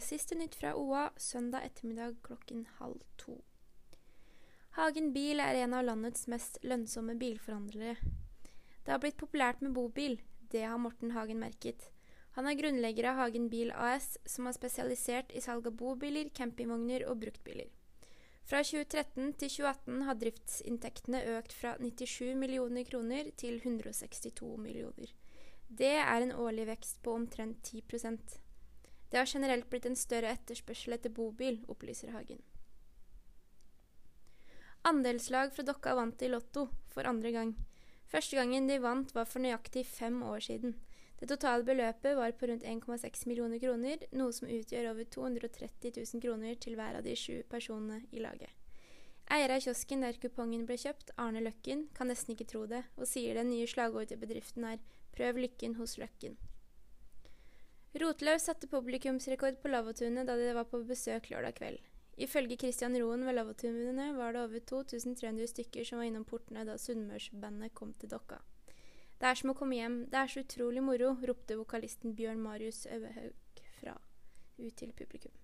er siste nytt fra OA søndag ettermiddag klokken halv to. Hagen Bil er en av landets mest lønnsomme bilforhandlere. Det har blitt populært med bobil, det har Morten Hagen merket. Han er grunnlegger av Hagen Bil AS, som er spesialisert i salg av bobiler, campingvogner og bruktbiler. Fra 2013 til 2018 har driftsinntektene økt fra 97 millioner kroner til 162 millioner. Det er en årlig vekst på omtrent 10 Det har generelt blitt en større etterspørsel etter bobil, opplyser Hagen. Andelslag fra Dokka vant i Lotto for andre gang. Første gangen de vant var for nøyaktig fem år siden. Det totale beløpet var på rundt 1,6 millioner kroner, noe som utgjør over 230 000 kroner til hver av de sju personene i laget. Eier av kiosken der kupongen ble kjøpt, Arne Løkken, kan nesten ikke tro det, og sier det nye slagordet til bedriften er 'Prøv lykken hos Løkken'. Rotlaug satte publikumsrekord på Lavvotunet da de var på besøk lørdag kveld. Ifølge Christian Roen ved Lavvotunet var det over 2300 stykker som var innom portene da Sunnmørsbandet kom til Dokka. Det er som å komme hjem, det er så utrolig moro, ropte vokalisten Bjørn Marius Øvehaug fra ut til publikum.